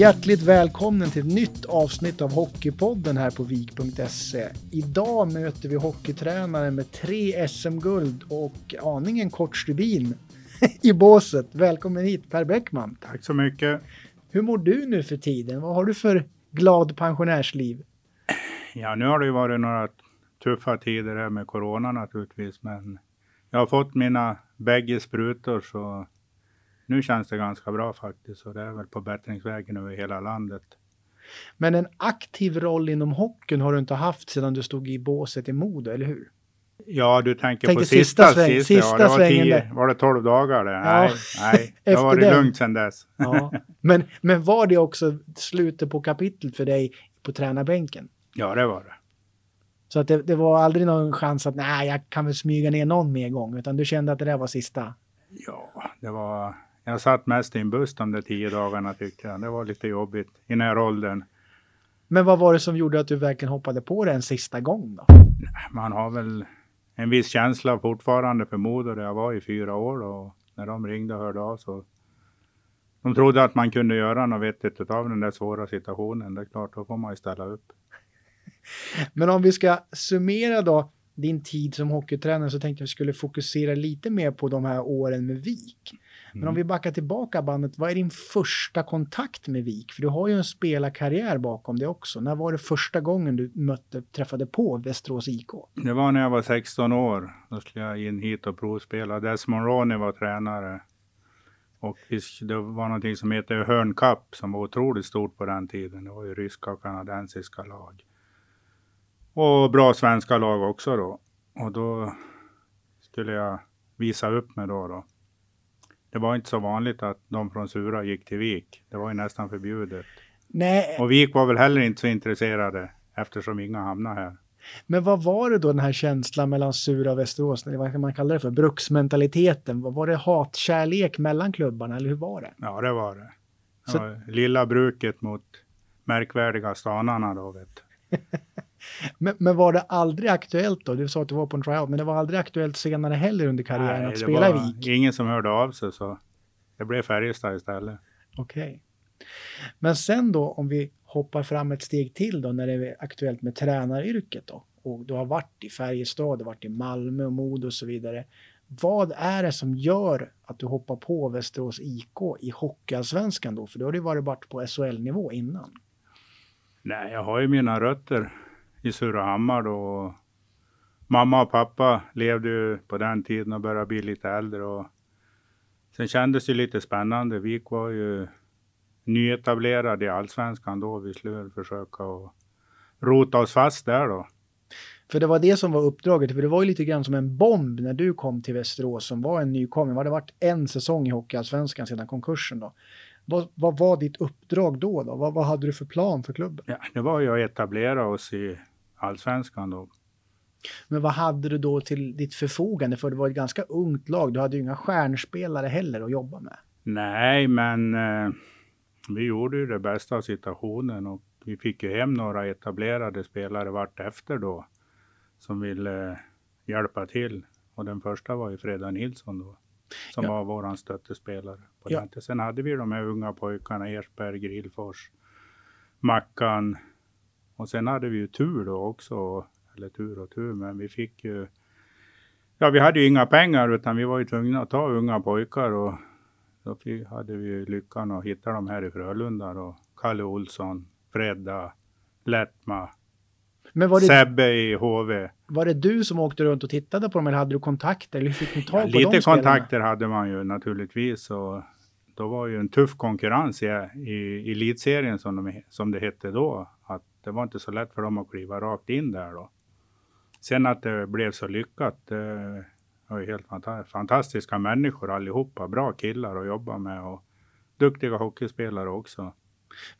Hjärtligt välkommen till ett nytt avsnitt av Hockeypodden här på vik.se. Idag möter vi hockeytränaren med tre SM-guld och aningen kort stubin i båset. Välkommen hit Per Bäckman. Tack så mycket. Hur mår du nu för tiden? Vad har du för glad pensionärsliv? Ja, nu har det ju varit några tuffa tider här med corona naturligtvis, men jag har fått mina bägge sprutor så nu känns det ganska bra faktiskt och det är väl på bättringsvägen över hela landet. Men en aktiv roll inom hockeyn har du inte haft sedan du stod i båset i Modo, eller hur? Ja, du tänker Tänkte på sista, sista, sväng, sista, sista ja, det var, tio, var det 12 dagar det? Ja. Nej, nej, det har varit lugnt sedan dess. Ja. Men, men var det också slutet på kapitlet för dig på tränarbänken? Ja, det var det. Så att det, det, var aldrig någon chans att nej, jag kan väl smyga ner någon mer gång, utan du kände att det där var sista? Ja, det var jag satt mest i en buss de där tio dagarna tyckte jag. Det var lite jobbigt i den här åldern. Men vad var det som gjorde att du verkligen hoppade på det en sista gång då? Man har väl en viss känsla fortfarande för Modo där jag var i fyra år då. När de ringde och hörde av så. De trodde att man kunde göra något vettigt av den där svåra situationen. Det är klart, då får man ju ställa upp. Men om vi ska summera då din tid som hockeytränare så tänkte jag att vi skulle fokusera lite mer på de här åren med VIK. Men om mm. vi backar tillbaka bandet, vad är din första kontakt med VIK? För du har ju en spelarkarriär bakom dig också. När var det första gången du mötte, träffade på Västerås IK? Det var när jag var 16 år. Då skulle jag in hit och provspela. Desmond Roney var tränare. Och det var någonting som heter Hörn Cup som var otroligt stort på den tiden. Det var ju ryska och kanadensiska lag. Och bra svenska lag också då. Och då skulle jag visa upp mig då. då. Det var inte så vanligt att de från Sura gick till Vik. Det var ju nästan förbjudet. Nej. Och Vik var väl heller inte så intresserade eftersom inga hamnade här. Men vad var det då den här känslan mellan Sura och Västerås? Vad kan man kalla det för? Bruksmentaliteten? Var det hatkärlek mellan klubbarna eller hur var det? Ja, det var det. Så... Ja, lilla bruket mot märkvärdiga stanarna då vet men, men, var det aldrig aktuellt då? Du sa att du var på en tryout, men det var aldrig aktuellt senare heller under karriären Nej, att spela i Vik? ingen som hörde av sig så det blev Färjestad istället. Okej. Okay. Men sen då om vi hoppar fram ett steg till då när det är aktuellt med tränaryrket då och du har varit i Färjestad, du har varit i Malmö och Modo och så vidare. Vad är det som gör att du hoppar på Västerås IK i Hockeyallsvenskan då? För då har du varit på SHL-nivå innan. Nej, jag har ju mina rötter i Surahammar då. Mamma och pappa levde ju på den tiden och började bli lite äldre. Och sen kändes det lite spännande. Vik var ju nyetablerad i allsvenskan då. Vi skulle försöka och rota oss fast där då. För det var det som var uppdraget, för det var ju lite grann som en bomb när du kom till Västerås som var en nykomling. Det hade varit en säsong i Hockeyallsvenskan sedan konkursen då. Vad, vad var ditt uppdrag då? då? Vad, vad hade du för plan för klubben? Ja, det var ju att etablera oss i allsvenskan då. Men vad hade du då till ditt förfogande? För det var ett ganska ungt lag. Du hade ju inga stjärnspelare heller att jobba med. Nej, men eh, vi gjorde ju det bästa av situationen och vi fick ju hem några etablerade spelare vart efter då som ville eh, hjälpa till. Och den första var ju Freda Nilsson då som ja. var våran stöttespelare. På ja. Sen hade vi de här unga pojkarna, Ersberg, Grillfors, Mackan. Och sen hade vi ju tur då också, eller tur och tur, men vi fick ju Ja, vi hade ju inga pengar utan vi var ju tvungna att ta unga pojkar och då hade vi lyckan att hitta dem här i Frölunda då. Kalle Olsson, Fredda, Lettma, men var det, Sebbe i HV. Var det du som åkte runt och tittade på dem eller hade du kontakter? Eller fick ni tag ja, på lite kontakter spelarna? hade man ju naturligtvis. Och då var ju en tuff konkurrens i, i elitserien som, de, som det hette då. Att det var inte så lätt för dem att kliva rakt in där då. Sen att det blev så lyckat. Det var ju helt fantastiska människor allihopa. Bra killar att jobba med och duktiga hockeyspelare också.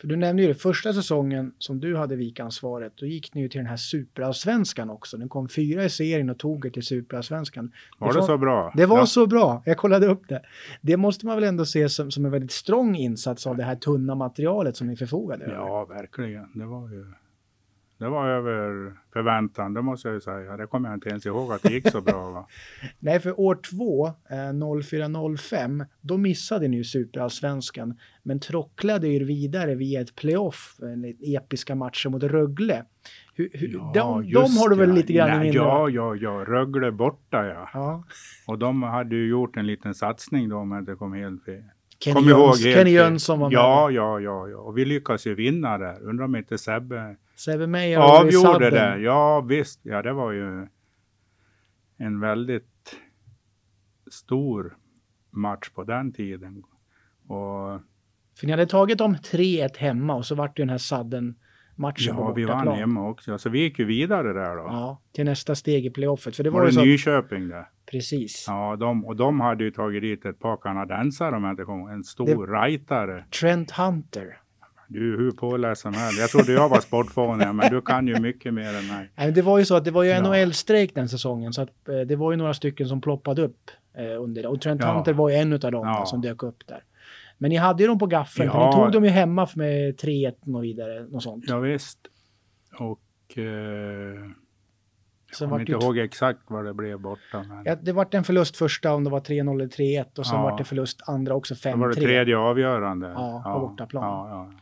För du nämnde ju det, första säsongen som du hade vikansvaret, då gick ni ju till den här superallsvenskan också. Den kom fyra i serien och tog er till superallsvenskan. Var det, var, det så bra? Det var ja. så bra, jag kollade upp det. Det måste man väl ändå se som, som en väldigt strong insats av det här tunna materialet som ni förfogade över? Ja, verkligen. Det var ju det var över förväntan, det måste jag ju säga. Det kommer jag inte ens ihåg att det gick så bra. Va? Nej, för år två, eh, 04-05, då missade ni ju superallsvenskan, men trocklade er vidare via ett playoff, eh, episka matcher mot Rögle. Hur, hur, Ja, de, de har du väl ja. lite grann i Nej, minne? Ja, ja, ja. Rögle borta ja. ja. Och de hade ju gjort en liten satsning då om jag inte kom helt fel. Kenny, Kom ihåg Jöns, helt Kenny. Jönsson var med. Ja, ja, ja, ja. Och vi lyckades ju vinna där. Undrar om inte Sebbe Och avgjorde Sadden. det. Ja, visst. Ja, det var ju en väldigt stor match på den tiden. Och För ni hade tagit dem 3-1 hemma och så vart det ju den här Sadden-matchen på ja, vi vann hemma också. Så vi gick ju vidare där då. Ja, till nästa steg i playoffet. För det var, var det så... Nyköping där? Precis. Ja, de, och de hade ju tagit dit ett par kanadensare om jag inte kommer. En stor rightare. Trent Hunter. Du är hur påläst som helst. Jag trodde jag var sportfånig, men du kan ju mycket mer än mig. Nej, det var ju så att det var ju Ja. NHL-strejk den säsongen så att eh, det var ju några stycken som ploppade upp eh, under det. Och Trent Ja. Hunter var ju en av dem Ja. som dök upp där. Men ni hade ju dem på gaffeln, för Ja. ni tog dem ju hemma med 3-1 och vidare, något sånt. Ja, visst. Och eh, jag kommer det inte ihåg exakt vad det blev borta. Men Ja, det vart en förlust första om det var 3-0 eller 3-1 och sen Ja. vart det förlust andra också då var det 5-3. tredje avgörande. Ja, på bortaplan. Ja, ja.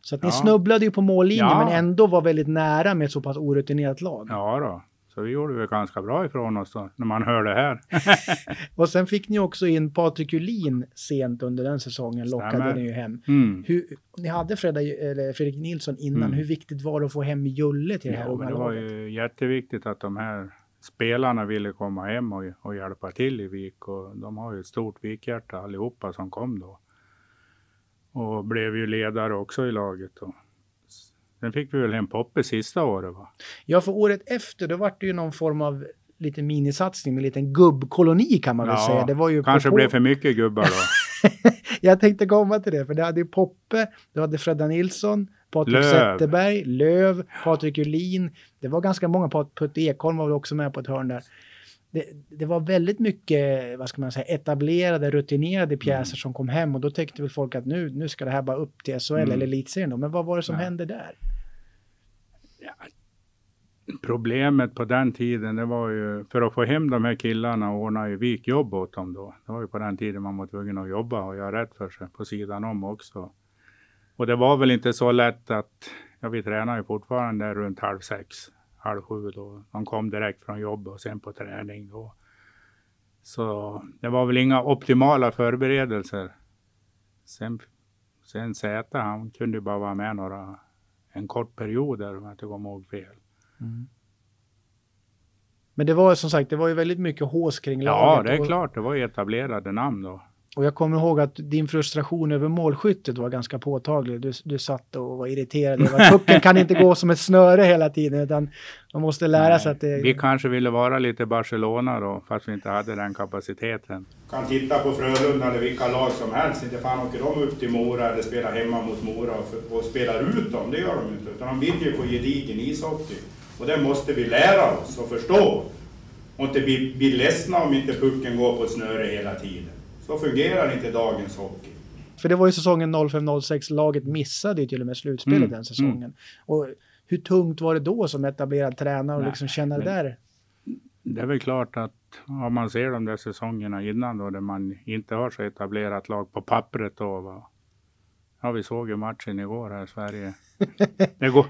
Så att ni Ja. snubblade ju på mållinjen Ja. men ändå var väldigt nära med ett så pass orutinerat lag. ja då. Så vi gjorde väl ganska bra ifrån oss då, när man hör det här. Och sen fick ni också in Patrik Julin sent under den säsongen, lockade Stämmer. ni ju hem. Mm. Hur, ni hade eller Fredrik Nilsson innan, Mm. hur viktigt var det att få hem Julle till det här Ja, unga det var laget? ju jätteviktigt att de här spelarna ville komma hem och, och hjälpa till i Vik. Och de har ju ett stort Vikhjärta allihopa som kom då. Och blev ju ledare också i laget. Då. Sen fick vi väl hem Poppe sista året va? Ja, för året efter då vart det ju någon form av liten minisatsning med en liten gubbkoloni kan man väl Ja, säga. Det var ju Kanske på, blev för mycket gubbar då. Jag tänkte komma till det, för det hade ju Poppe, du hade Fredda Nilsson, Patrik Löv. Zetterberg, Löv, Patrik Julin. Det var ganska många, Putte Ekholm var väl också med på ett hörn där. Det, det var väldigt mycket, vad ska man säga, etablerade, rutinerade pjäser Mm. som kom hem och då tänkte väl folk att nu, nu ska det här bara upp till SHL Mm. eller elitserien då. Men vad var det som Ja. hände där? Problemet på den tiden det var ju för att få hem de här killarna och ordna ju Vik jobb åt dem då. Det var ju på den tiden man var tvungen att jobba och göra rätt för sig på sidan om också. Och det var väl inte så lätt att, ja vi tränar ju fortfarande runt halv sex, halv sju då. De kom direkt från jobb och sen på träning då. Så det var väl inga optimala förberedelser. Sen, sen Zäta, han kunde ju bara vara med några, en kort period där om jag inte kommer ihåg fel. Men det var som sagt, det var ju väldigt mycket hås kring Ja, laget. det är och, klart. Det var ju etablerade namn då. Och jag kommer ihåg att din frustration över målskyttet var ganska påtaglig. Du, du satt och var irriterad över att pucken kan inte gå som ett snöre hela tiden, utan man måste lära sig att det... Vi kanske ville vara lite Barcelona då, fast vi inte hade den kapaciteten. Kan titta på Frölunda eller vilka lag som helst. Inte fan åker de upp till Mora eller spelar hemma mot Mora och, och spelar ut dem. Det gör de inte. Utan de vill ju få gedigen ishockey. Och det måste vi lära oss och förstå. Och inte bli, bli ledsna om inte pucken går på ett snöre hela tiden. Så fungerar inte dagens hockey. För det var ju säsongen 05-06, laget missade ju till och med slutspelet Mm, den säsongen. Och hur tungt var det då som etablerad tränare och Nej, liksom känna det där? Det är väl klart att om man ser de där säsongerna innan då, där man inte har så etablerat lag på pappret då. Va? Ja, vi såg ju matchen igår här i Sverige. det, går,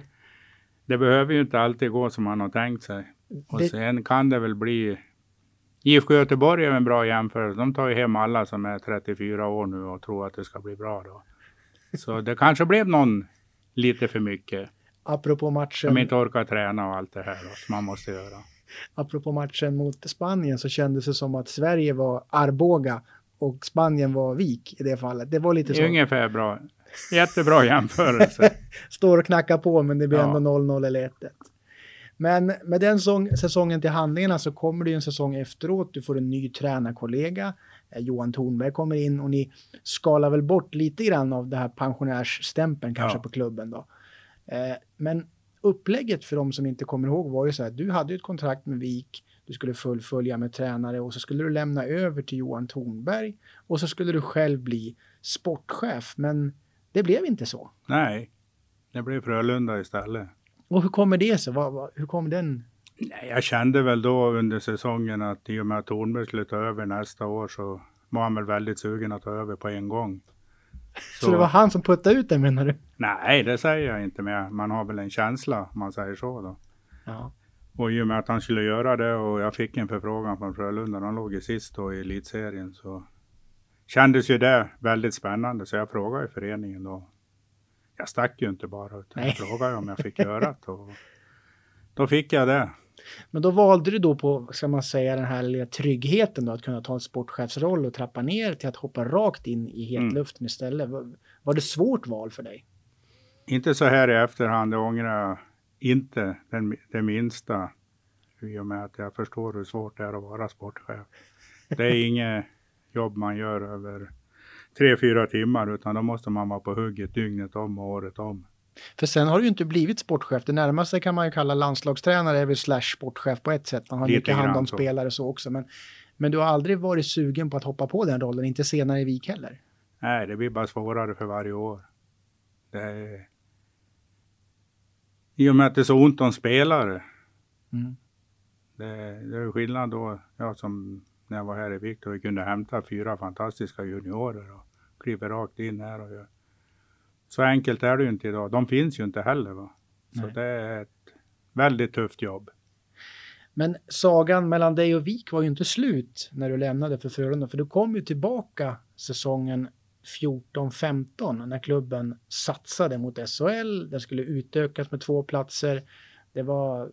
det behöver ju inte alltid gå som man har tänkt sig. Och Det- sen kan det väl bli IFK Göteborg är en bra jämförelse. De tar ju hem alla som är 34 år nu och tror att det ska bli bra då. Så det kanske blev någon lite för mycket. Apropå matchen, Som inte orkar träna och allt det här då, som man måste göra. apropå matchen mot Spanien så kändes det som att Sverige var Arboga och Spanien var Vik i det fallet. Det var lite så. Ungefär bra. Jättebra jämförelse. Står och knackar på men det blir Ja. ändå 0-0 eller 1-1. Men med den sång, säsongen till handlingarna så kommer det ju en säsong efteråt. Du får en ny tränarkollega. Eh, Johan Thornberg kommer in och ni skalar väl bort lite grann av det här pensionärsstämpeln kanske Ja. på klubben då. Eh, men upplägget för de som inte kommer ihåg var ju så här. Du hade ju ett kontrakt med Vik. Du skulle fullfölja med tränare och så skulle du lämna över till Johan Thornberg och så skulle du själv bli sportchef. Men det blev inte så. Nej, det blev Frölunda istället. Och hur kommer det sig? Hur kom den? Nej, jag kände väl då under säsongen att i och med att Tornberg skulle ta över nästa år så var han väl väldigt sugen att ta över på en gång. Så, så det var han som puttade ut den menar du? Nej, det säger jag inte med. Man har väl en känsla om man säger så då. Ja. Och i och med att han skulle göra det och jag fick en förfrågan från Frölunda, de låg ju sist då i elitserien, så kändes ju det väldigt spännande. Så jag frågade i föreningen då. Jag stack ju inte bara, utan jag frågade om jag fick göra det. Och då fick jag det. Men då valde du då på, ska man säga, den här lilla tryggheten då, att kunna ta en sportchefsroll och trappa ner till att hoppa rakt in i hetluften mm. istället. Var, var det svårt val för dig? Inte så här i efterhand, det ångrar jag inte den, det minsta. I och med att jag förstår hur svårt det är att vara sportchef. Det är inget jobb man gör över tre, fyra timmar, utan då måste man vara på hugget dygnet om och året om. För sen har du ju inte blivit sportchef. Det närmaste kan man ju kalla landslagstränare väl slash sportchef på ett sätt. Man har Lite mycket hand om så. spelare så också. Men, men du har aldrig varit sugen på att hoppa på den rollen, inte senare i VIK heller? Nej, det blir bara svårare för varje år. Det är... I och med att det är så ont om spelare. Mm. Det, det är skillnad då, ja, som när jag var här i Viktor, vi kunde hämta fyra fantastiska juniorer och kliva rakt in här och göra så enkelt är det ju inte idag. De finns ju inte heller. Va? Så Nej. det är ett väldigt tufft jobb. Men sagan mellan dig och Vik var ju inte slut när du lämnade för Frölunda, för du kom ju tillbaka säsongen 14-15 när klubben satsade mot SHL. Den skulle utökas med två platser. Det var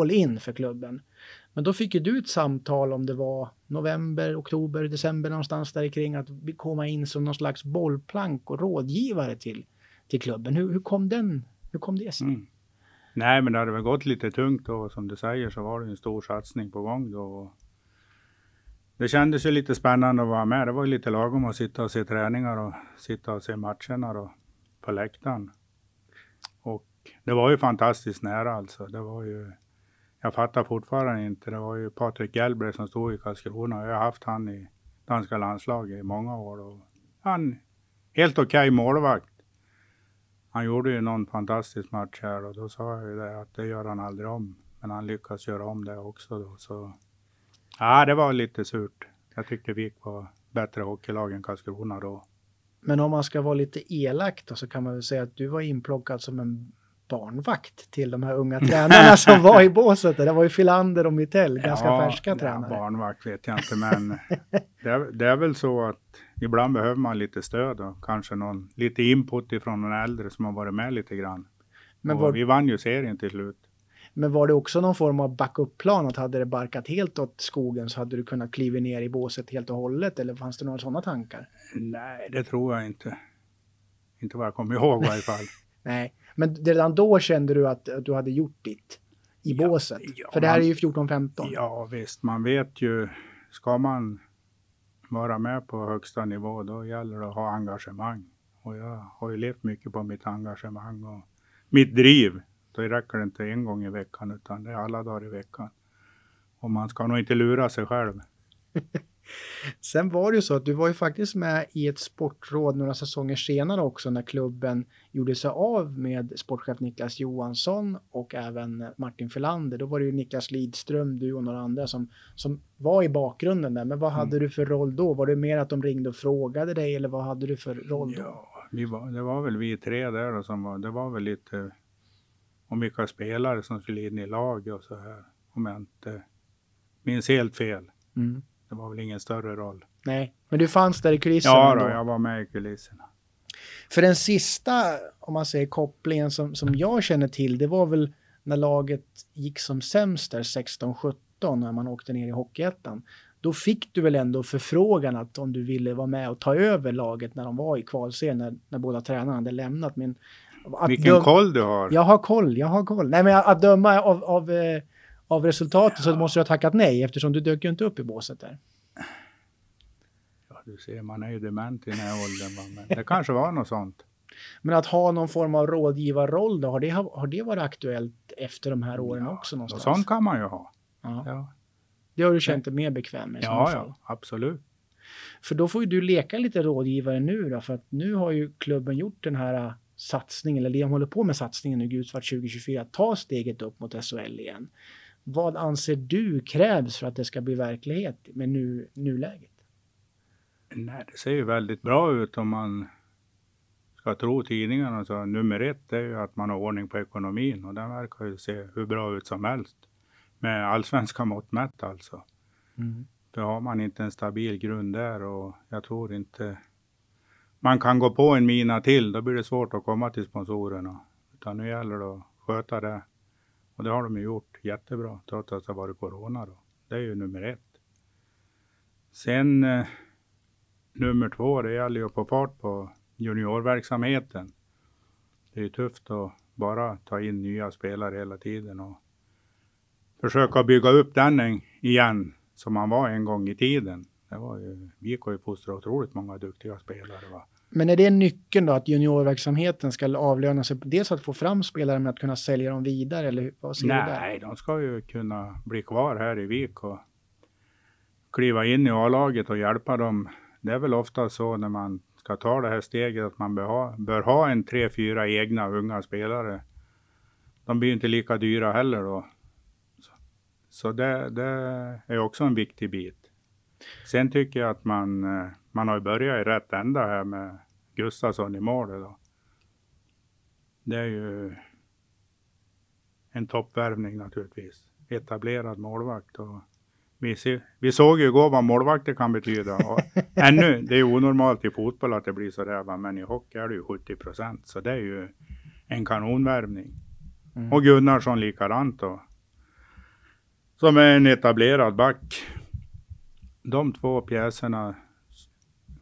all in för klubben. Men då fick ju du ett samtal om det var november, oktober, december någonstans där kring att komma in som någon slags bollplank och rådgivare till, till klubben. Hur, hur kom den? Hur kom det sig? Mm. Nej, men det hade väl gått lite tungt och Som du säger så var det en stor satsning på gång då. Det kändes ju lite spännande att vara med. Det var ju lite lagom att sitta och se träningar och sitta och se matcherna då på läktaren. Och det var ju fantastiskt nära alltså. Det var ju jag fattar fortfarande inte. Det var ju Patrik Hjelberg som stod i Karlskrona. Jag har haft han i danska landslaget i många år. Och han, helt okej okay målvakt. Han gjorde ju någon fantastisk match här och då sa jag ju det att det gör han aldrig om. Men han lyckas göra om det också då. Så ja, det var lite surt. Jag tyckte Vik var bättre hockeylag än Karlskrona då. Men om man ska vara lite elak då så kan man väl säga att du var inplockad som en barnvakt till de här unga tränarna som var i båset. Det var ju Filander och Mittell, ganska ja, färska tränare. Barnvakt vet jag inte, men det är, det, är, väl så att ibland behöver man lite stöd och kanske någon, lite input ifrån någon äldre som har varit med lite grann. Men var, vi vann ju serien till slut. Men var det också någon form av backup-plan att hade det barkat helt åt skogen så hade du kunnat kliva ner i båset helt och hållet eller fanns det några sådana tankar? Nej, det tror jag inte. Inte vad jag kommer ihåg i varje fall. Nej, men redan då kände du att, att du hade gjort ditt i ja, båset? Ja, För det här är ju 14-15. Ja visst, man vet ju, ska man vara med på högsta nivå då gäller det att ha engagemang. Och jag har ju levt mycket på mitt engagemang och mitt driv. Då räcker det inte en gång i veckan utan det är alla dagar i veckan. Och man ska nog inte lura sig själv. Sen var det ju så att du var ju faktiskt med i ett sportråd några säsonger senare också när klubben gjorde sig av med sportchef Niklas Johansson och även Martin Filander. Då var det ju Niklas Lidström, du och några andra som, som var i bakgrunden där. Men vad hade mm. du för roll då? Var det mer att de ringde och frågade dig eller vad hade du för roll då? Ja, vi var, det var väl vi tre där då som var, det var väl lite om vilka spelare som skulle in i lag och så här. Om jag inte minns helt fel. Mm. Det var väl ingen större roll. Nej, men du fanns där i kulisserna Ja, då, jag var med i kulisserna. För den sista, om man säger kopplingen som, som jag känner till, det var väl när laget gick som sämst där 16-17 när man åkte ner i Hockeyettan. Då fick du väl ändå förfrågan att om du ville vara med och ta över laget när de var i kvalserien, när, när båda tränarna hade lämnat. Men Vilken koll du har! Jag har koll, jag har koll. Nej, men att döma av, av eh, av resultatet ja. så måste du ha tackat nej eftersom du dök ju inte upp i båset där. Ja, du ser, man är ju dement i den här åldern. Men det kanske var något sånt. Men att ha någon form av rådgivarroll då, har det, har det varit aktuellt efter de här åren ja, också någonstans? Sånt kan man ju ha. Ja. ja. Det har du känt dig mer bekväm med ja? Ja, absolut. För då får ju du leka lite rådgivare nu då, för att nu har ju klubben gjort den här satsning, eller de håller på med satsningen nu, Gulsvart 2024, att ta steget upp mot SHL igen. Vad anser du krävs för att det ska bli verklighet med nu, nuläget? Nej, det ser ju väldigt bra ut om man ska tro tidningarna. Så nummer ett är ju att man har ordning på ekonomin och den verkar ju se hur bra ut som helst. Med allsvenska mått mätt alltså. Mm. För har man inte en stabil grund där och jag tror inte man kan gå på en mina till, då blir det svårt att komma till sponsorerna. Utan nu gäller det att sköta det. Och det har de ju gjort jättebra, trots att det har varit corona då. Det är ju nummer ett. Sen eh, nummer två, det gäller ju att få fart på juniorverksamheten. Det är ju tufft att bara ta in nya spelare hela tiden och försöka bygga upp den igen som man var en gång i tiden. Det var ju, vi har ju fostrat otroligt många duktiga spelare. Va? Men är det nyckeln då att juniorverksamheten ska avlöna sig? Dels att få fram spelare med att kunna sälja dem vidare eller vad säger Nej, de ska ju kunna bli kvar här i Vik och kliva in i A-laget och hjälpa dem. Det är väl ofta så när man ska ta det här steget att man bör ha, bör ha en tre, fyra egna unga spelare. De blir inte lika dyra heller då. Så, så det, det är också en viktig bit. Sen tycker jag att man, eh, man har börjat i rätt ända här med Gustafsson i målet. Då. Det är ju en toppvärvning naturligtvis. Etablerad målvakt. Och vi, ser, vi såg ju igår vad målvakter kan betyda. Och ännu, det är onormalt i fotboll att det blir så där, men i hockey är det ju 70 procent. Så det är ju en kanonvärvning. Mm. Och Gunnarsson likadant då. Som är en etablerad back de två pjäserna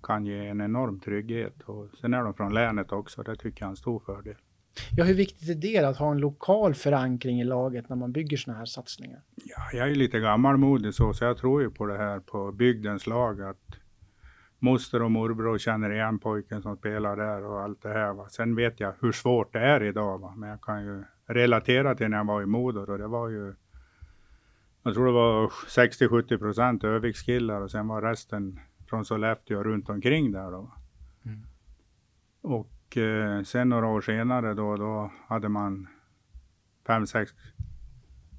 kan ge en enorm trygghet och sen är de från länet också. Det tycker jag är en stor fördel. Ja, hur viktigt är det att ha en lokal förankring i laget när man bygger sådana här satsningar? Ja, jag är lite gammalmodig så, så jag tror ju på det här på bygdens lag att moster och morbror känner igen pojken som spelar där och allt det här. Va. Sen vet jag hur svårt det är idag, va. men jag kan ju relatera till när jag var i Modo och det var ju jag tror det var 60-70 procent Övikskillar och sen var resten från Sollefteå runt omkring där då. Mm. Och eh, sen några år senare då, då hade man fem, sex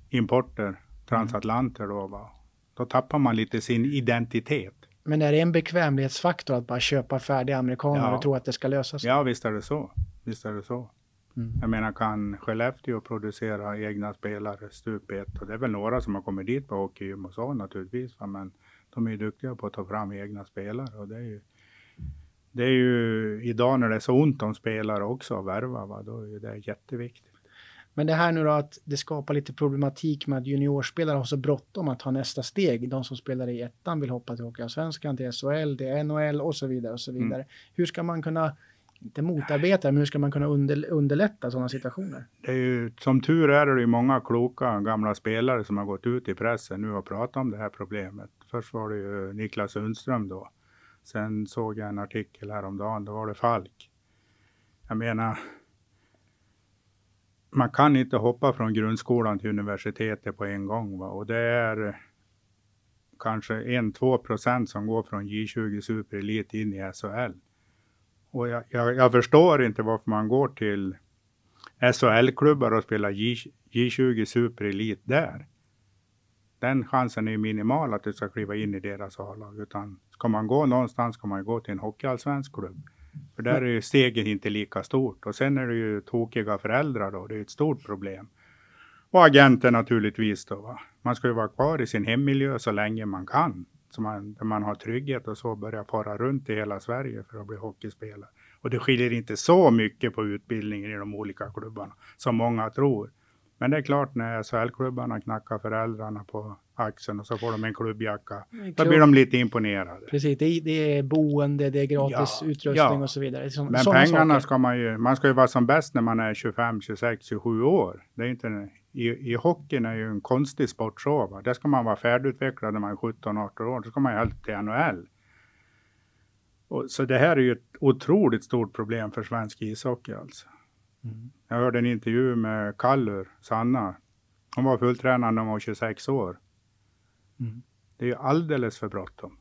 importer, transatlanter då. Va? Då tappar man lite sin identitet. Men är det en bekvämlighetsfaktor att bara köpa färdiga amerikaner ja. och tro att det ska lösa sig? Ja, visst är det så. Visst är det så. Mm. Jag menar, kan Skellefteå producera egna spelare stup ett? Och det är väl några som har kommit dit på hockeygym och så naturligtvis. Men de är ju duktiga på att ta fram egna spelare och det är ju det är ju idag när det är så ont om spelare också att värva, va? då är det jätteviktigt. Men det här nu då att det skapar lite problematik med att juniorspelare har så bråttom att ta nästa steg. De som spelar i ettan vill hoppa till Hockeyallsvenskan, till SHL, till NHL och så vidare och så vidare. Mm. Hur ska man kunna inte motarbeta, men hur ska man kunna under, underlätta sådana situationer? Det är ju, som tur är är det ju många kloka gamla spelare som har gått ut i pressen nu och pratat om det här problemet. Först var det ju Niklas Sundström då. Sen såg jag en artikel häromdagen, då var det Falk. Jag menar, man kan inte hoppa från grundskolan till universitetet på en gång. Va? Och det är kanske en, två procent som går från J20 Super Elite in i SHL. Och jag, jag, jag, förstår inte varför man går till SHL-klubbar och spelar J, J20 Super Elite där. Den chansen är minimal att du ska kliva in i deras A-lag. Utan ska man gå någonstans ska man gå till en hockeyallsvensk klubb. För där är ju steget inte lika stort. Och sen är det ju tokiga föräldrar då. Det är ett stort problem. Och agenter naturligtvis då. Va? Man ska ju vara kvar i sin hemmiljö så länge man kan så man, där man har trygghet och så börjar fara runt i hela Sverige för att bli hockeyspelare. Och det skiljer inte så mycket på utbildningen i de olika klubbarna som många tror. Men det är klart när SHL-klubbarna knackar föräldrarna på axeln och så får de en klubbjacka. Klubb. Då blir de lite imponerade. Precis, det är, det är boende, det är gratis ja, utrustning ja. och så vidare. Så, Men pengarna saker. ska man ju, man ska ju vara som bäst när man är 25, 26, 27 år. Det är inte i, i hockeyn är ju en konstig sport så. Va? Där ska man vara färdigutvecklad när man är 17-18 år. Då ska man ju helst till NHL. Och, så det här är ju ett otroligt stort problem för svensk ishockey alltså. Mm. Jag hörde en intervju med Kallur, Sanna. Hon var fulltränad när hon var 26 år. Mm. Det är ju alldeles för bråttom.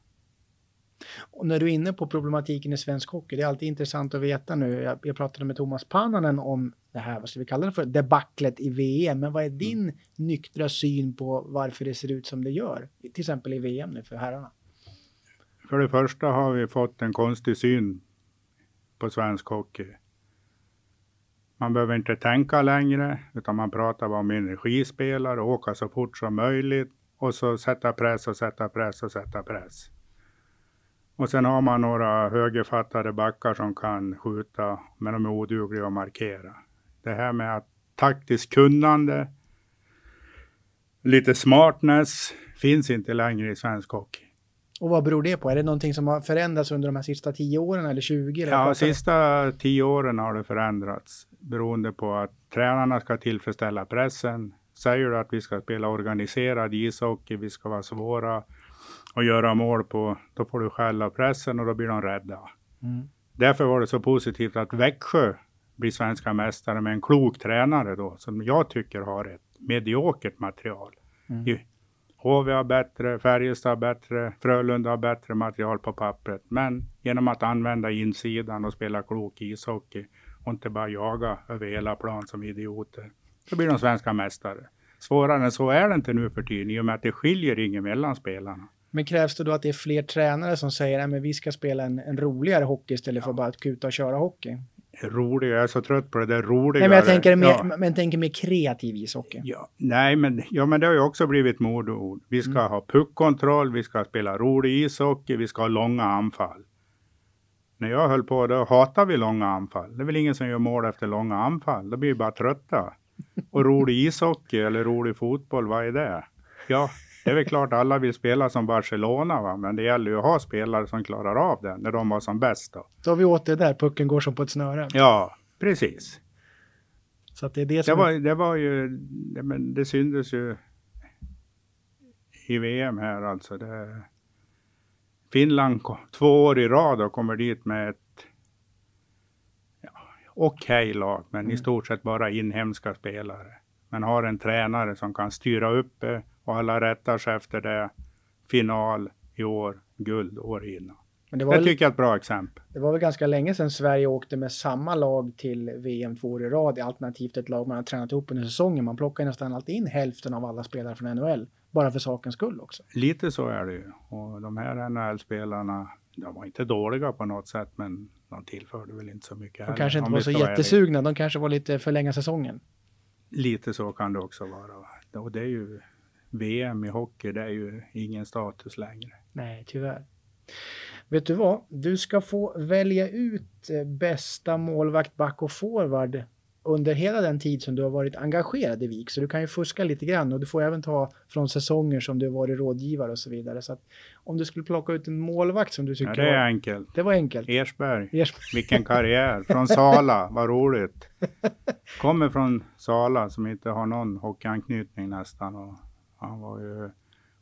Och när du är inne på problematiken i svensk hockey, det är alltid intressant att veta nu. Jag, jag pratade med Thomas Pannanen om det här, vad ska vi kalla det för, debaclet i VM. Men vad är din mm. nyktra syn på varför det ser ut som det gör? Till exempel i VM nu för herrarna. För det första har vi fått en konstig syn på svensk hockey. Man behöver inte tänka längre, utan man pratar bara om energispelare, åka så fort som möjligt och så sätta press och sätta press och sätta press. Och sen har man några högerfattade backar som kan skjuta, men de är odugliga att markera. Det här med att taktiskt kunnande, lite smartness, finns inte längre i svensk hockey. Och vad beror det på? Är det någonting som har förändrats under de här sista tio åren eller 20? Eller ja, sista tio åren har det förändrats beroende på att tränarna ska tillfredsställa pressen. Säger du att vi ska spela organiserad ishockey, vi ska vara svåra att göra mål på, då får du skälla pressen och då blir de rädda. Mm. Därför var det så positivt att Växjö blir svenska mästare med en klok tränare då, som jag tycker har ett mediokert material. Mm. HV har bättre, Färjestad har bättre, Frölunda har bättre material på pappret. Men genom att använda insidan och spela klok ishockey och inte bara jaga över hela plan som idioter, så blir de svenska mästare. Svårare än så är det inte nu för tiden i och med att det skiljer inget mellan spelarna. Men krävs det då att det är fler tränare som säger att vi ska spela en, en roligare hockey istället ja. för bara att kuta och köra hockey? Roligare, jag är så trött på det där roligare. Nej, men jag tänker mer, ja. men tänker mer kreativ ishockey. Ja, nej, men, ja, men det har ju också blivit modeord. Vi ska mm. ha puckkontroll, vi ska spela rolig ishockey, vi ska ha långa anfall. När jag höll på, då hatade vi långa anfall. Det är väl ingen som gör mål efter långa anfall. Då blir vi bara trötta. Och rolig ishockey eller rolig fotboll, vad är det? Ja, det är väl klart alla vill spela som Barcelona, va? men det gäller ju att ha spelare som klarar av det när de var som bäst. Då, då har vi åt det där, pucken går som på ett snöre. Ja, precis. Så det är det som... Det var, det var ju, det, men det syntes ju i VM här alltså. Det, Finland två år i rad och kommer dit med ett ja, okej okay lag, men mm. i stort sett bara inhemska spelare. Men har en tränare som kan styra upp det och alla rättar sig efter det. Final i år, guld år innan. Men det, var det tycker jag är ett bra exempel. Det var väl ganska länge sedan Sverige åkte med samma lag till VM två år i rad, alternativt ett lag man har tränat ihop under säsongen. Man plockar nästan alltid in hälften av alla spelare från NHL, bara för sakens skull också. Lite så är det ju. Och de här NHL-spelarna, de var inte dåliga på något sätt, men de tillförde väl inte så mycket. De heller, kanske inte var så jättesugna, de kanske var lite förlänga säsongen. Lite så kan det också vara. Och det är ju VM i hockey, det är ju ingen status längre. Nej, tyvärr. Vet du vad? Du ska få välja ut eh, bästa målvakt, back och forward under hela den tid som du har varit engagerad i VIK. Så du kan ju fuska lite grann och du får även ta från säsonger som du har varit rådgivare och så vidare. Så om du skulle plocka ut en målvakt som du tycker ja, det är var, enkelt. Det var enkelt. Ersberg. Ersberg. Vilken karriär. Från Sala, vad roligt. Kommer från Sala som inte har någon hockeyanknytning nästan. Och han var ju,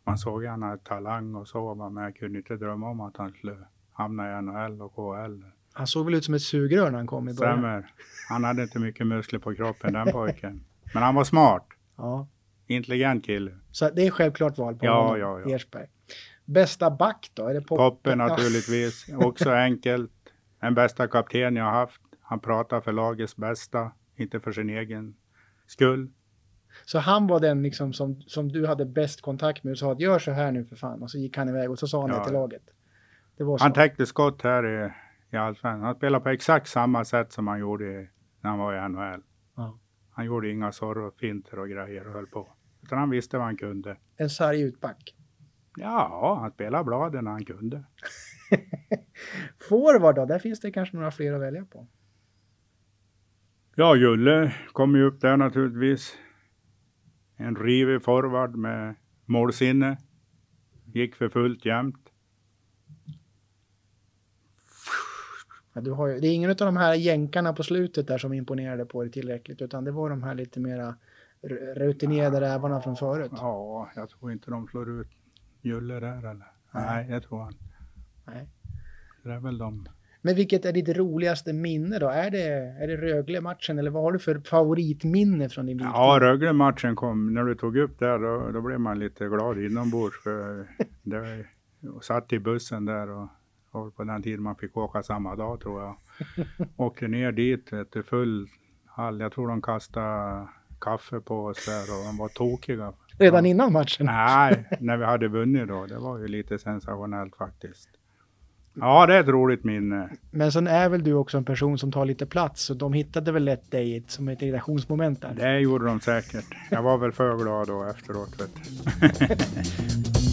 man såg hade talang och så, men jag kunde inte drömma om att han skulle hamna i NHL och KHL. Han såg väl ut som ett sugrör när han kom i början. Stämmer. Han hade inte mycket muskler på kroppen den pojken. Men han var smart. Ja. Intelligent kille. Så det är självklart val på ja, honom, ja, ja. Ersberg. Bästa back då? Är det Poppe? Poppe naturligtvis. Också enkelt. Den bästa kapten jag haft. Han pratar för lagets bästa, inte för sin egen skull. Så han var den liksom som, som du hade bäst kontakt med och sa att gör så här nu för fan. Och så gick han iväg och så sa han ja. det till laget. Det var så. Han täckte skott här i, i Allsvenskan. Han spelade på exakt samma sätt som han gjorde när han var i NHL. Ja. Han gjorde inga finter och grejer och höll på. Utan han visste vad han kunde. En sarg utback. Ja, han spelade bladen när han kunde. Forward då? Där finns det kanske några fler att välja på. Ja, Julle kom ju upp där naturligtvis. En rivig forward med målsinne. Gick för fullt jämt. Ja, du har ju, det är ingen av de här jänkarna på slutet där som imponerade på dig tillräckligt, utan det var de här lite mera rutinerade ja, rävarna från förut. Ja, jag tror inte de slår ut Julle där eller? Nej, Nej jag tror han. Nej. Det är väl de men vilket är ditt roligaste minne då? Är det, är det Rögle-matchen eller vad har du för favoritminne från din biltid? Ja, Rögle-matchen kom, när du tog upp det då, då blev man lite glad inombords. För det, och satt i bussen där och Och på den tiden man fick åka samma dag tror jag. Åkte ner dit, vet du, full hall. Jag tror de kastade kaffe på oss där och de var tokiga. Redan innan matchen? Nej, när vi hade vunnit då. Det var ju lite sensationellt faktiskt. Ja, det är ett roligt minne. Men sen är väl du också en person som tar lite plats, så de hittade väl lätt dig som ett irritationsmoment där? Det gjorde de säkert. Jag var väl för glad då efteråt. Vet